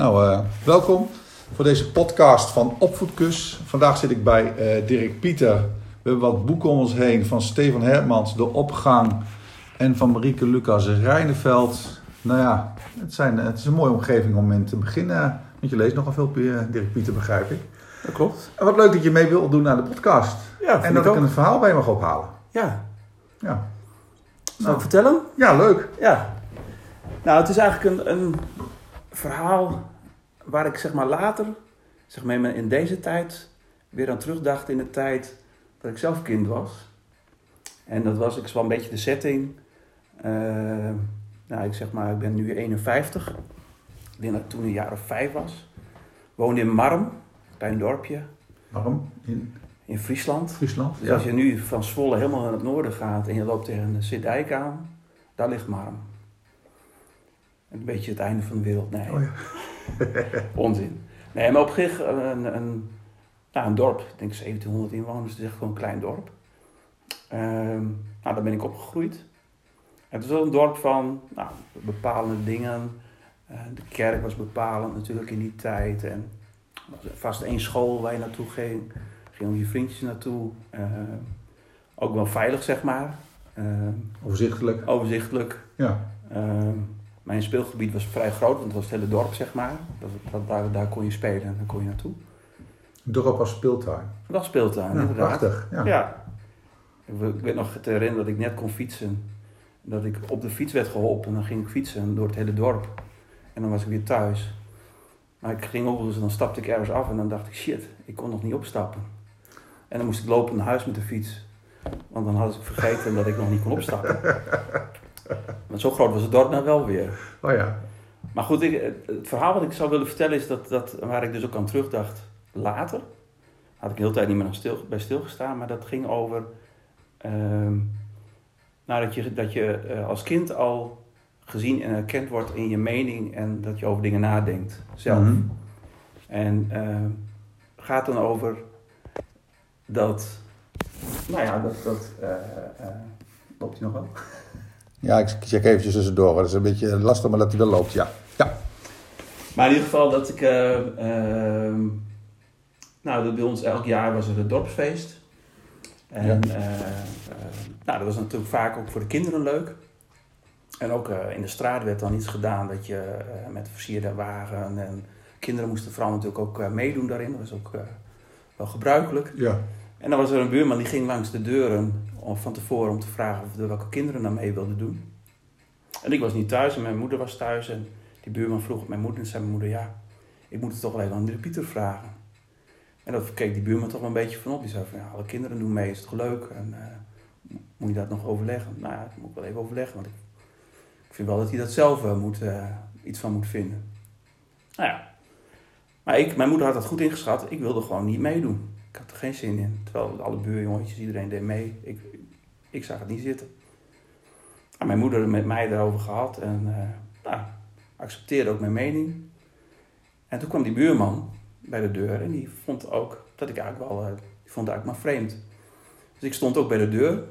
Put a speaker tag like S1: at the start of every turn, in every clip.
S1: Nou, eh, welkom voor deze podcast van Opvoedkus. Vandaag zit ik bij eh, Dirk Pieter. We hebben wat boeken om ons heen van Stefan Hermans, De Opgang. En van Marieke Lucas Rijneveld. Nou ja, het, zijn, het is een mooie omgeving om in te beginnen. Want je leest nogal veel, eh, Dirk Pieter, begrijp ik.
S2: Dat klopt.
S1: En wat leuk dat je mee wilt doen aan de podcast.
S2: Ja,
S1: en dat ik, een verhaal bij je mag ophalen.
S2: Ja.
S1: Ja.
S2: Zal ik vertellen?
S1: Ja, leuk.
S2: Ja. Nou, het is eigenlijk een, een verhaal waar ik zeg maar later, zeg maar in deze tijd, weer aan terugdacht in de tijd dat ik zelf kind was. En dat was, ik wel een beetje de setting. Uh, nou, ik zeg maar, ik ben nu 51. Ik denk dat ik toen een jaar of vijf was. Woonde in Marm, een klein dorpje.
S1: Marm? In?
S2: In Friesland.
S1: Friesland,
S2: dus als je nu van Zwolle helemaal naar het noorden gaat en je loopt tegen de Sint-Dijk aan, daar ligt Marm. Een beetje het einde van de wereld. Nee.
S1: Oh ja.
S2: Onzin. Nee, maar op zich een, een, nou, een dorp. Ik denk 1700 inwoners. Het is echt gewoon een klein dorp. Ehm, nou, daar ben ik opgegroeid. Het is wel een dorp van nou, bepalende dingen. Uh, de kerk was bepalend natuurlijk in die tijd. En er was vast één school waar je naartoe ging. Ging je vriendjes naartoe. Uh, ook wel veilig, zeg maar. Uh,
S1: overzichtelijk.
S2: Overzichtelijk.
S1: Ja.
S2: Mijn speelgebied was vrij groot, want het was het hele dorp, zeg maar. Dat, daar, daar kon je spelen en daar kon je naartoe.
S1: Dorp als speeltuin?
S2: Was speeltuin,
S1: ja, Prachtig, ja.
S2: ja. Ik, weet nog te herinneren dat ik net kon fietsen. Dat ik op de fiets werd geholpen en dan ging ik fietsen door het hele dorp. En dan was ik weer thuis. Maar ik ging overigens en dan stapte ik ergens af en dan dacht ik, shit, ik kon nog niet opstappen. En dan moest ik lopen naar huis met de fiets. Want dan had ik vergeten dat ik nog niet kon opstappen. Want zo groot was het dorp nou wel weer.
S1: Oh ja.
S2: Maar goed, ik, het verhaal wat ik zou willen vertellen is dat, dat waar ik dus ook aan terugdacht later. Had ik de hele tijd niet meer stil, bij stilgestaan, maar dat ging over. Uh, nou, dat je, dat je uh, als kind al gezien en erkend wordt in je mening en dat je over dingen nadenkt zelf. Mm -hmm. En uh, gaat dan over dat. Nou ja, dat. dat uh, loopt hij nog wel?
S1: Ja, ik check eventjes tussendoor. Dat is een beetje lastig, maar dat hij wel loopt, ja. ja.
S2: Maar in ieder geval dat ik... Uh, uh, nou, bij ons elk jaar was er een dorpsfeest. En ja. uh, nou, dat was natuurlijk vaak ook voor de kinderen leuk. En ook in de straat werd dan iets gedaan dat je met versierde wagen... En kinderen moesten vooral natuurlijk ook meedoen daarin. Dat was ook wel gebruikelijk.
S1: Ja.
S2: En dan was er een buurman die ging langs de deuren van tevoren om te vragen of er welke kinderen naar mee wilden doen. En ik was niet thuis en mijn moeder was thuis. En die buurman vroeg mijn moeder en zei mijn moeder, ja, ik moet het toch wel even aan de Pieter vragen. En dat keek die buurman toch wel een beetje van op. Die zei van, ja, alle kinderen doen mee, is toch leuk? En uh, moet je dat nog overleggen? Nou ja, dat moet ik wel even overleggen, want ik, ik vind wel dat hij dat zelf uh, moet, uh, iets van moet vinden. Nou ja, maar ik, mijn moeder had dat goed ingeschat. Ik wilde gewoon niet meedoen. Ik had er geen zin in. Terwijl alle buurjongetjes, iedereen deed mee. Ik, ik zag het niet zitten. En mijn moeder met mij daarover gehad en uh, nou, accepteerde ook mijn mening. En toen kwam die buurman bij de deur en die vond ook dat ik eigenlijk wel, uh, die vond eigenlijk maar vreemd. Dus ik stond ook bij de deur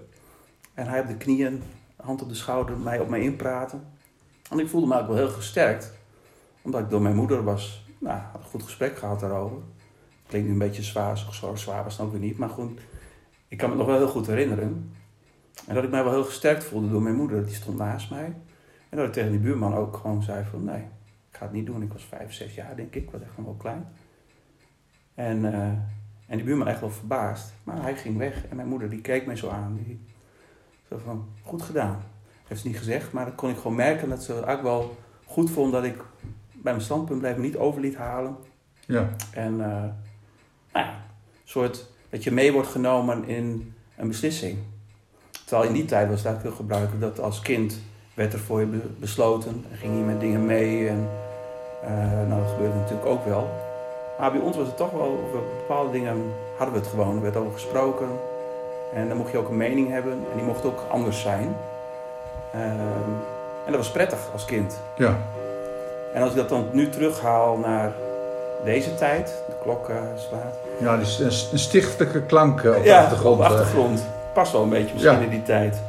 S2: en hij op de knieën, hand op de schouder, mij op mij inpraten. En ik voelde me eigenlijk wel heel gesterkt, omdat ik door mijn moeder was, nou, had een goed gesprek gehad daarover. Klinkt nu een beetje zwaar, zo zwaar was het ook weer niet, maar goed, ik kan me nog wel heel goed herinneren. En dat ik mij wel heel gesterkt voelde door mijn moeder, die stond naast mij. En dat ik tegen die buurman ook gewoon zei van nee, ik ga het niet doen. Ik was vijf, zes jaar denk ik, ik was echt gewoon wel klein. En, uh, en die buurman echt wel verbaasd. Maar hij ging weg en mijn moeder die keek mij zo aan. Die zo van, goed gedaan. Heeft ze niet gezegd, maar dan kon ik gewoon merken dat ze eigenlijk wel goed vond dat ik bij mijn standpunt bleef, niet over liet halen.
S1: Ja.
S2: En uh, nou ja, een soort dat je mee wordt genomen in een beslissing. Terwijl in die tijd was eigenlijk heel gebruikelijk dat als kind werd er voor je besloten en ging je met dingen mee. En, uh, nou, dat gebeurde natuurlijk ook wel. Maar bij ons was het toch wel, over bepaalde dingen hadden we het gewoon. Er werd over gesproken. En dan mocht je ook een mening hebben. En die mocht ook anders zijn. Uh, en dat was prettig als kind.
S1: Ja.
S2: En als ik dat dan nu terughaal naar deze tijd, de klok uh, slaat.
S1: Ja, dus een, een stichtelijke klank op de
S2: ja,
S1: achtergrond.
S2: Op de achtergrond. Past wel een beetje misschien in die tijd.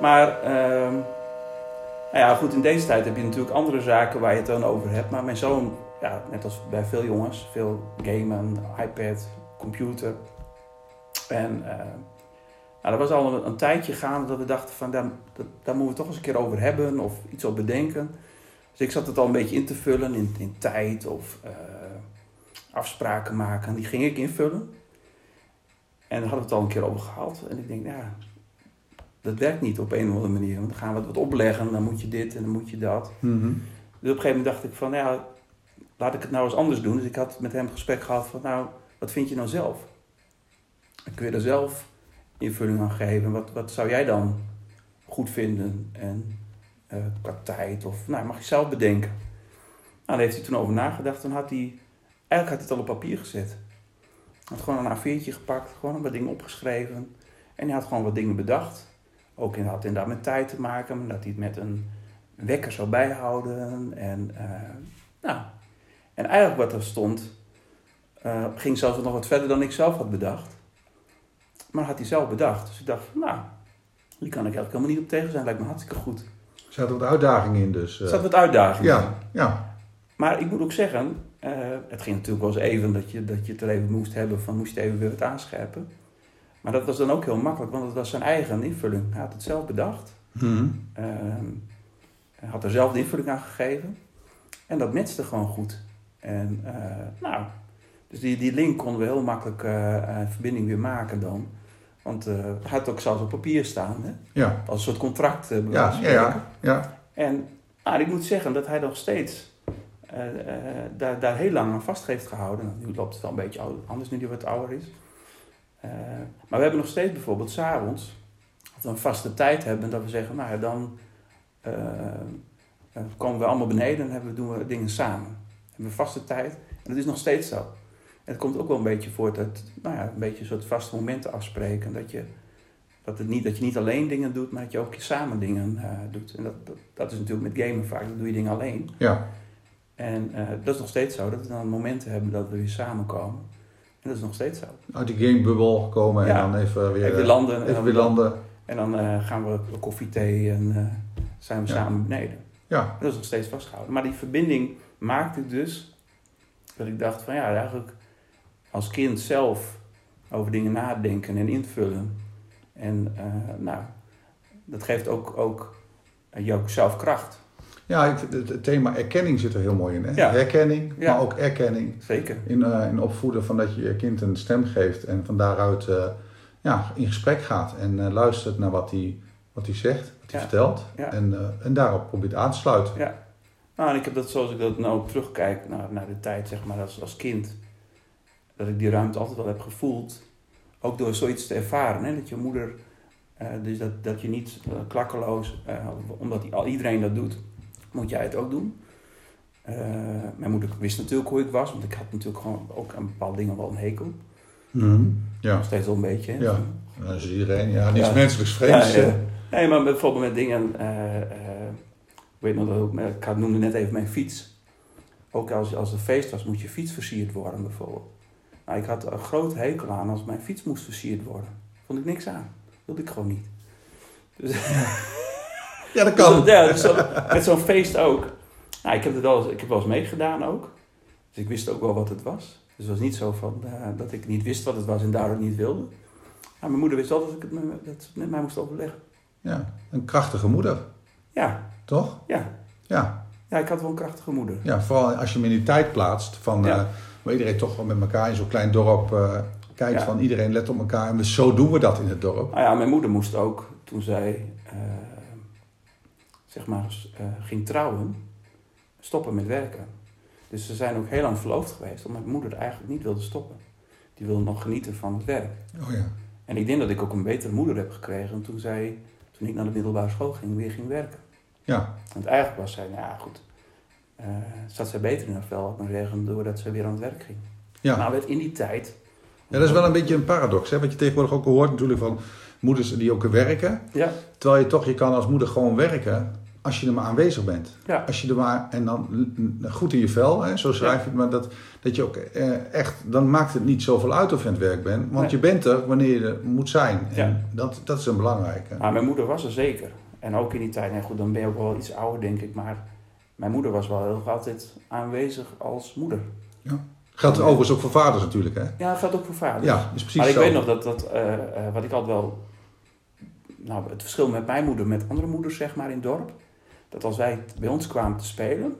S2: Maar, ehm nou ja, goed, in deze tijd heb je natuurlijk andere zaken waar je het dan over hebt. Maar mijn zoon ja, net als bij veel jongens, veel gamen, iPad, computer. En uh, nou, dat was al een, een, tijdje gaande dat we dachten van daar, dat, daar moeten we toch eens een keer over hebben of iets op bedenken. Dus ik zat het al een beetje in te vullen in, in tijd of uh, afspraken maken. Die ging ik invullen. En daar hadden we het al een keer over gehad. En ik denk, ja, dat werkt niet op een of andere manier. Want dan gaan we het wat opleggen, dan moet je dit en dan moet je dat.
S1: Mhm.
S2: Dus op een gegeven moment dacht ik van, ja, laat ik het nou eens anders doen. Dus ik had met hem een gesprek gehad van, nou, wat vind je nou zelf? Kun je er zelf invulling aan geven? Wat, wat zou jij dan goed vinden? En uh, qua tijd of, nou, mag je zelf bedenken. Nou, daar heeft hij toen over nagedacht. Toen had hij, eigenlijk had hij het al op papier gezet. Hij had gewoon een A4'tje gepakt, gewoon wat dingen opgeschreven. En hij had gewoon wat dingen bedacht. Ook in, had inderdaad met tijd te maken, dat hij het met een wekker zou bijhouden. En, uh, nou, en eigenlijk wat er stond, uh, ging zelfs nog wat verder dan ik zelf had bedacht. Maar had hij zelf bedacht. Dus ik dacht, nou, die kan ik eigenlijk helemaal niet op tegen zijn. Lijkt me hartstikke goed.
S1: Er zat wat uitdaging in dus.
S2: Er zat wat uitdaging
S1: ja,
S2: in.
S1: Ja,
S2: Maar ik moet ook zeggen, uh, het ging natuurlijk wel eens even dat je, dat je het er even moest hebben van moest je even weer wat aanscherpen. Maar dat was dan ook heel makkelijk, want het was zijn eigen invulling. Hij had het zelf bedacht.
S1: Mm
S2: Uh, hij had er zelf de invulling aan gegeven. En dat matchte gewoon goed. En uh, nou, dus die, die link konden we heel makkelijk verbinding weer maken dan. Want uh, hij had ook zelfs op papier staan. Hè?
S1: Ja.
S2: Als een soort contract. Uh,
S1: ja, ja, ja, ja.
S2: En nou, ik moet zeggen dat hij nog steeds daar, daar heel lang aan vast heeft gehouden. Nu loopt het wel een beetje anders nu hij wat ouder is. maar we hebben nog steeds bijvoorbeeld s'avonds, dat we een vaste tijd hebben, dat we zeggen, nou ja, dan komen we allemaal beneden en hebben, doen we dingen samen. We hebben een vaste tijd en dat is nog steeds zo. En het komt ook wel een beetje voort uit, nou ja, een beetje een soort vaste momenten afspreken. Dat je, dat, het niet, dat je niet alleen dingen doet, maar dat je ook samen dingen uh, doet. En dat, dat, dat, is natuurlijk met gamen vaak, dan doe je dingen alleen.
S1: Ja.
S2: En uh, dat is nog steeds zo, dat we dan momenten hebben dat we weer samenkomen. En dat is nog steeds zo.
S1: Uit die gamebubbel komen
S2: ja.
S1: en dan even weer,
S2: even landen.
S1: Even
S2: en dan,
S1: weer landen.
S2: En dan uh, gaan we koffie, thee en zijn we
S1: Ja.
S2: samen beneden.
S1: Ja,
S2: Dat is nog steeds vastgehouden. Maar die verbinding maakte dus dat ik dacht van ja, eigenlijk als kind zelf over dingen nadenken en invullen. En uh, nou, dat geeft ook, ook uh, jou zelf kracht.
S1: ja het, het thema erkenning zit er heel mooi in. Hè?
S2: Ja.
S1: Herkenning,
S2: Ja.
S1: maar ook erkenning.
S2: Zeker.
S1: In, eh, in opvoeden van dat je je kind een stem geeft en van daaruit eh, ja, in gesprek gaat en eh, luistert naar wat hij wat zegt, wat hij
S2: Ja.
S1: vertelt. En, eh, en daarop probeert aan te sluiten.
S2: Ja. Nou, en ik heb dat zoals ik dat nou terugkijk naar, naar de tijd, zeg maar, als, als kind. Dat ik die ruimte altijd wel heb gevoeld. Ook door zoiets te ervaren. Hè? Dat je moeder, eh, dus dat, dat je niet eh, klakkeloos, eh, omdat die, al iedereen dat doet, moet jij het ook doen. Mijn moeder wist natuurlijk hoe ik was, want ik had natuurlijk gewoon ook aan bepaalde dingen wel een hekel.
S1: Mhm. Ja,
S2: Nog steeds wel een beetje.
S1: Ja. dat is iedereen. Ja, niets
S2: Ja.
S1: menselijks vreemds.
S2: Ja,
S1: hè?
S2: ja. Nee, maar bijvoorbeeld met dingen. ik weet nog dat ook, ik had- noemde net even mijn fiets. Ook als, als er feest was, moet je fiets versierd worden, bijvoorbeeld. Nou, ik had een groot hekel aan als mijn fiets moest versierd worden. Vond ik niks aan. wilde ik gewoon niet. Dus,
S1: Ja, dat kan.
S2: ja, dus zo- met zo'n feest ook. Nou, ik heb het wel eens, ik heb wel eens meegedaan ook. Dus ik wist ook wel wat het was. Dus het was niet zo van, eh, dat ik niet wist wat het was en daardoor niet wilde. Maar mijn moeder wist altijd dat, ik het met, dat ze het met mij moest overleggen.
S1: Ja, een krachtige moeder,
S2: Ja,
S1: toch?
S2: ja.
S1: Ja.
S2: Ja, ik had wel een krachtige moeder.
S1: ja, vooral als je hem in die tijd plaatst van
S2: Ja.
S1: eh, waar iedereen toch wel met elkaar in zo'n klein dorp eh, kijkt
S2: Ja.
S1: van iedereen let op elkaar en dus zo doen we dat in het dorp.
S2: Nou ja, mijn moeder moest ook, toen zij eh, zeg maar eh, ging trouwen, stoppen met werken. Dus ze zijn ook heel lang verloofd geweest, omdat mijn moeder eigenlijk niet wilde stoppen. Die wilde nog genieten van het werk.
S1: Oh ja.
S2: En ik denk dat ik ook een betere moeder heb gekregen toen zij, toen ik naar de middelbare school ging, weer ging werken.
S1: Ja,
S2: Want eigenlijk was zij, nou ja goed, zat zij beter in haar vel, had maar zeggen, doordat ze weer aan het werk ging.
S1: ja.
S2: Maar werd in die tijd...
S1: ja, dat is wel een beetje een paradox, hè? wat je tegenwoordig ook hoort natuurlijk van moeders die ook werken.
S2: Ja,
S1: Terwijl je toch, je kan als moeder gewoon werken als je er maar aanwezig bent.
S2: ja,
S1: Als je er maar, en dan goed in je vel, hè, zo schrijf je het, maar dat, dat je ook eh, echt, dan maakt het niet zoveel uit of je aan het werk bent. Want
S2: Nee.
S1: je bent er wanneer je er moet zijn. En
S2: Ja.
S1: dat, dat is een belangrijke.
S2: Maar mijn moeder was er zeker. En ook in die tijd, nee goed, dan ben je ook wel iets ouder denk ik, maar mijn moeder was wel heel altijd aanwezig als moeder.
S1: Geldt overigens ook voor vaders natuurlijk, hè?
S2: Ja, geldt ook voor vaders.
S1: Ja, is precies
S2: maar ik
S1: zo.
S2: weet nog dat, dat eh, eh, wat ik altijd wel... Nou, het verschil met mijn moeder met andere moeders, zeg maar, in het dorp. Dat als wij bij ons kwamen te spelen,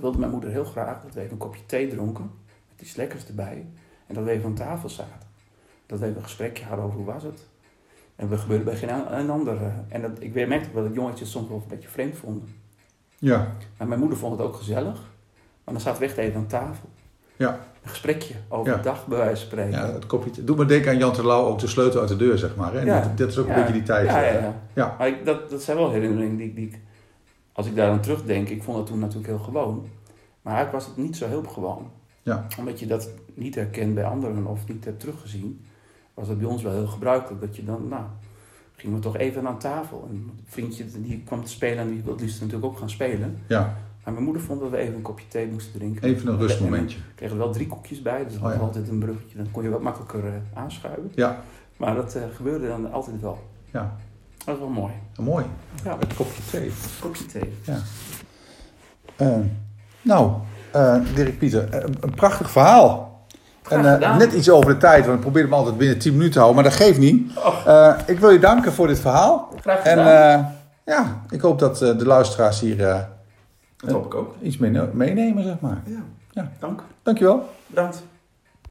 S2: wilde mijn moeder heel graag dat we even een kopje thee dronken. Met iets lekkers erbij. En dat we even aan tafel zaten. Dat we even een gesprekje hadden over hoe was het. En dat gebeurde bij geen een ander. eh, En dat, ik merkte wel dat jongetjes soms wel een beetje vreemd vonden.
S1: Ja,
S2: Maar mijn moeder vond het ook gezellig. Maar dan zaten we echt even aan tafel.
S1: Ja.
S2: Een gesprekje over
S1: Ja.
S2: de dag, bij wijze van spreken.
S1: ja, het kopje. Doe me denken aan Jan Terlouw, ook de sleutel uit de deur, zeg maar. Hè? En
S2: Ja.
S1: dat, dat is ook een beetje die tijd.
S2: Ja, ja,
S1: eh,
S2: ja.
S1: Ja.
S2: Maar ik, dat, dat zijn wel herinneringen die, die ik, als ik daar aan terugdenk, ik vond dat toen natuurlijk heel gewoon. Maar eigenlijk was het niet zo heel gewoon.
S1: Ja.
S2: Omdat je dat niet herkent bij anderen of niet hebt teruggezien, was dat bij ons wel heel gebruikelijk. Dat je dan, nou, gingen we toch even aan tafel. En een vriendje die kwam te spelen en die wilde liefst natuurlijk ook gaan spelen.
S1: ja,
S2: Maar mijn moeder vond dat we even een kopje thee moesten drinken.
S1: even een rustmomentje.
S2: En dan kregen we wel drie koekjes bij, dus dat
S1: Oh,
S2: was
S1: ja.
S2: altijd een bruggetje. Dan kon je wat makkelijker eh, aanschuiven.
S1: Ja.
S2: Maar dat eh, gebeurde dan altijd wel.
S1: Ja.
S2: Dat was wel mooi.
S1: Mooi,
S2: Ja,
S1: het kopje thee.
S2: kopje thee.
S1: Eh, nou, Dirk Pieter, een, een prachtig verhaal. En eh, net iets over de tijd, want ik probeer hem altijd binnen 10 minuten te houden, maar dat geeft niet.
S2: Oh.
S1: Eh, ik wil je danken voor dit verhaal.
S2: Graag
S1: En
S2: gedaan.
S1: eh, ja, ik hoop dat eh, de luisteraars hier eh,
S2: dat hoop ik ook.
S1: iets mee meenemen, zeg maar.
S2: Ja.
S1: Ja.
S2: Dank.
S1: Dankjewel.
S2: Bedankt.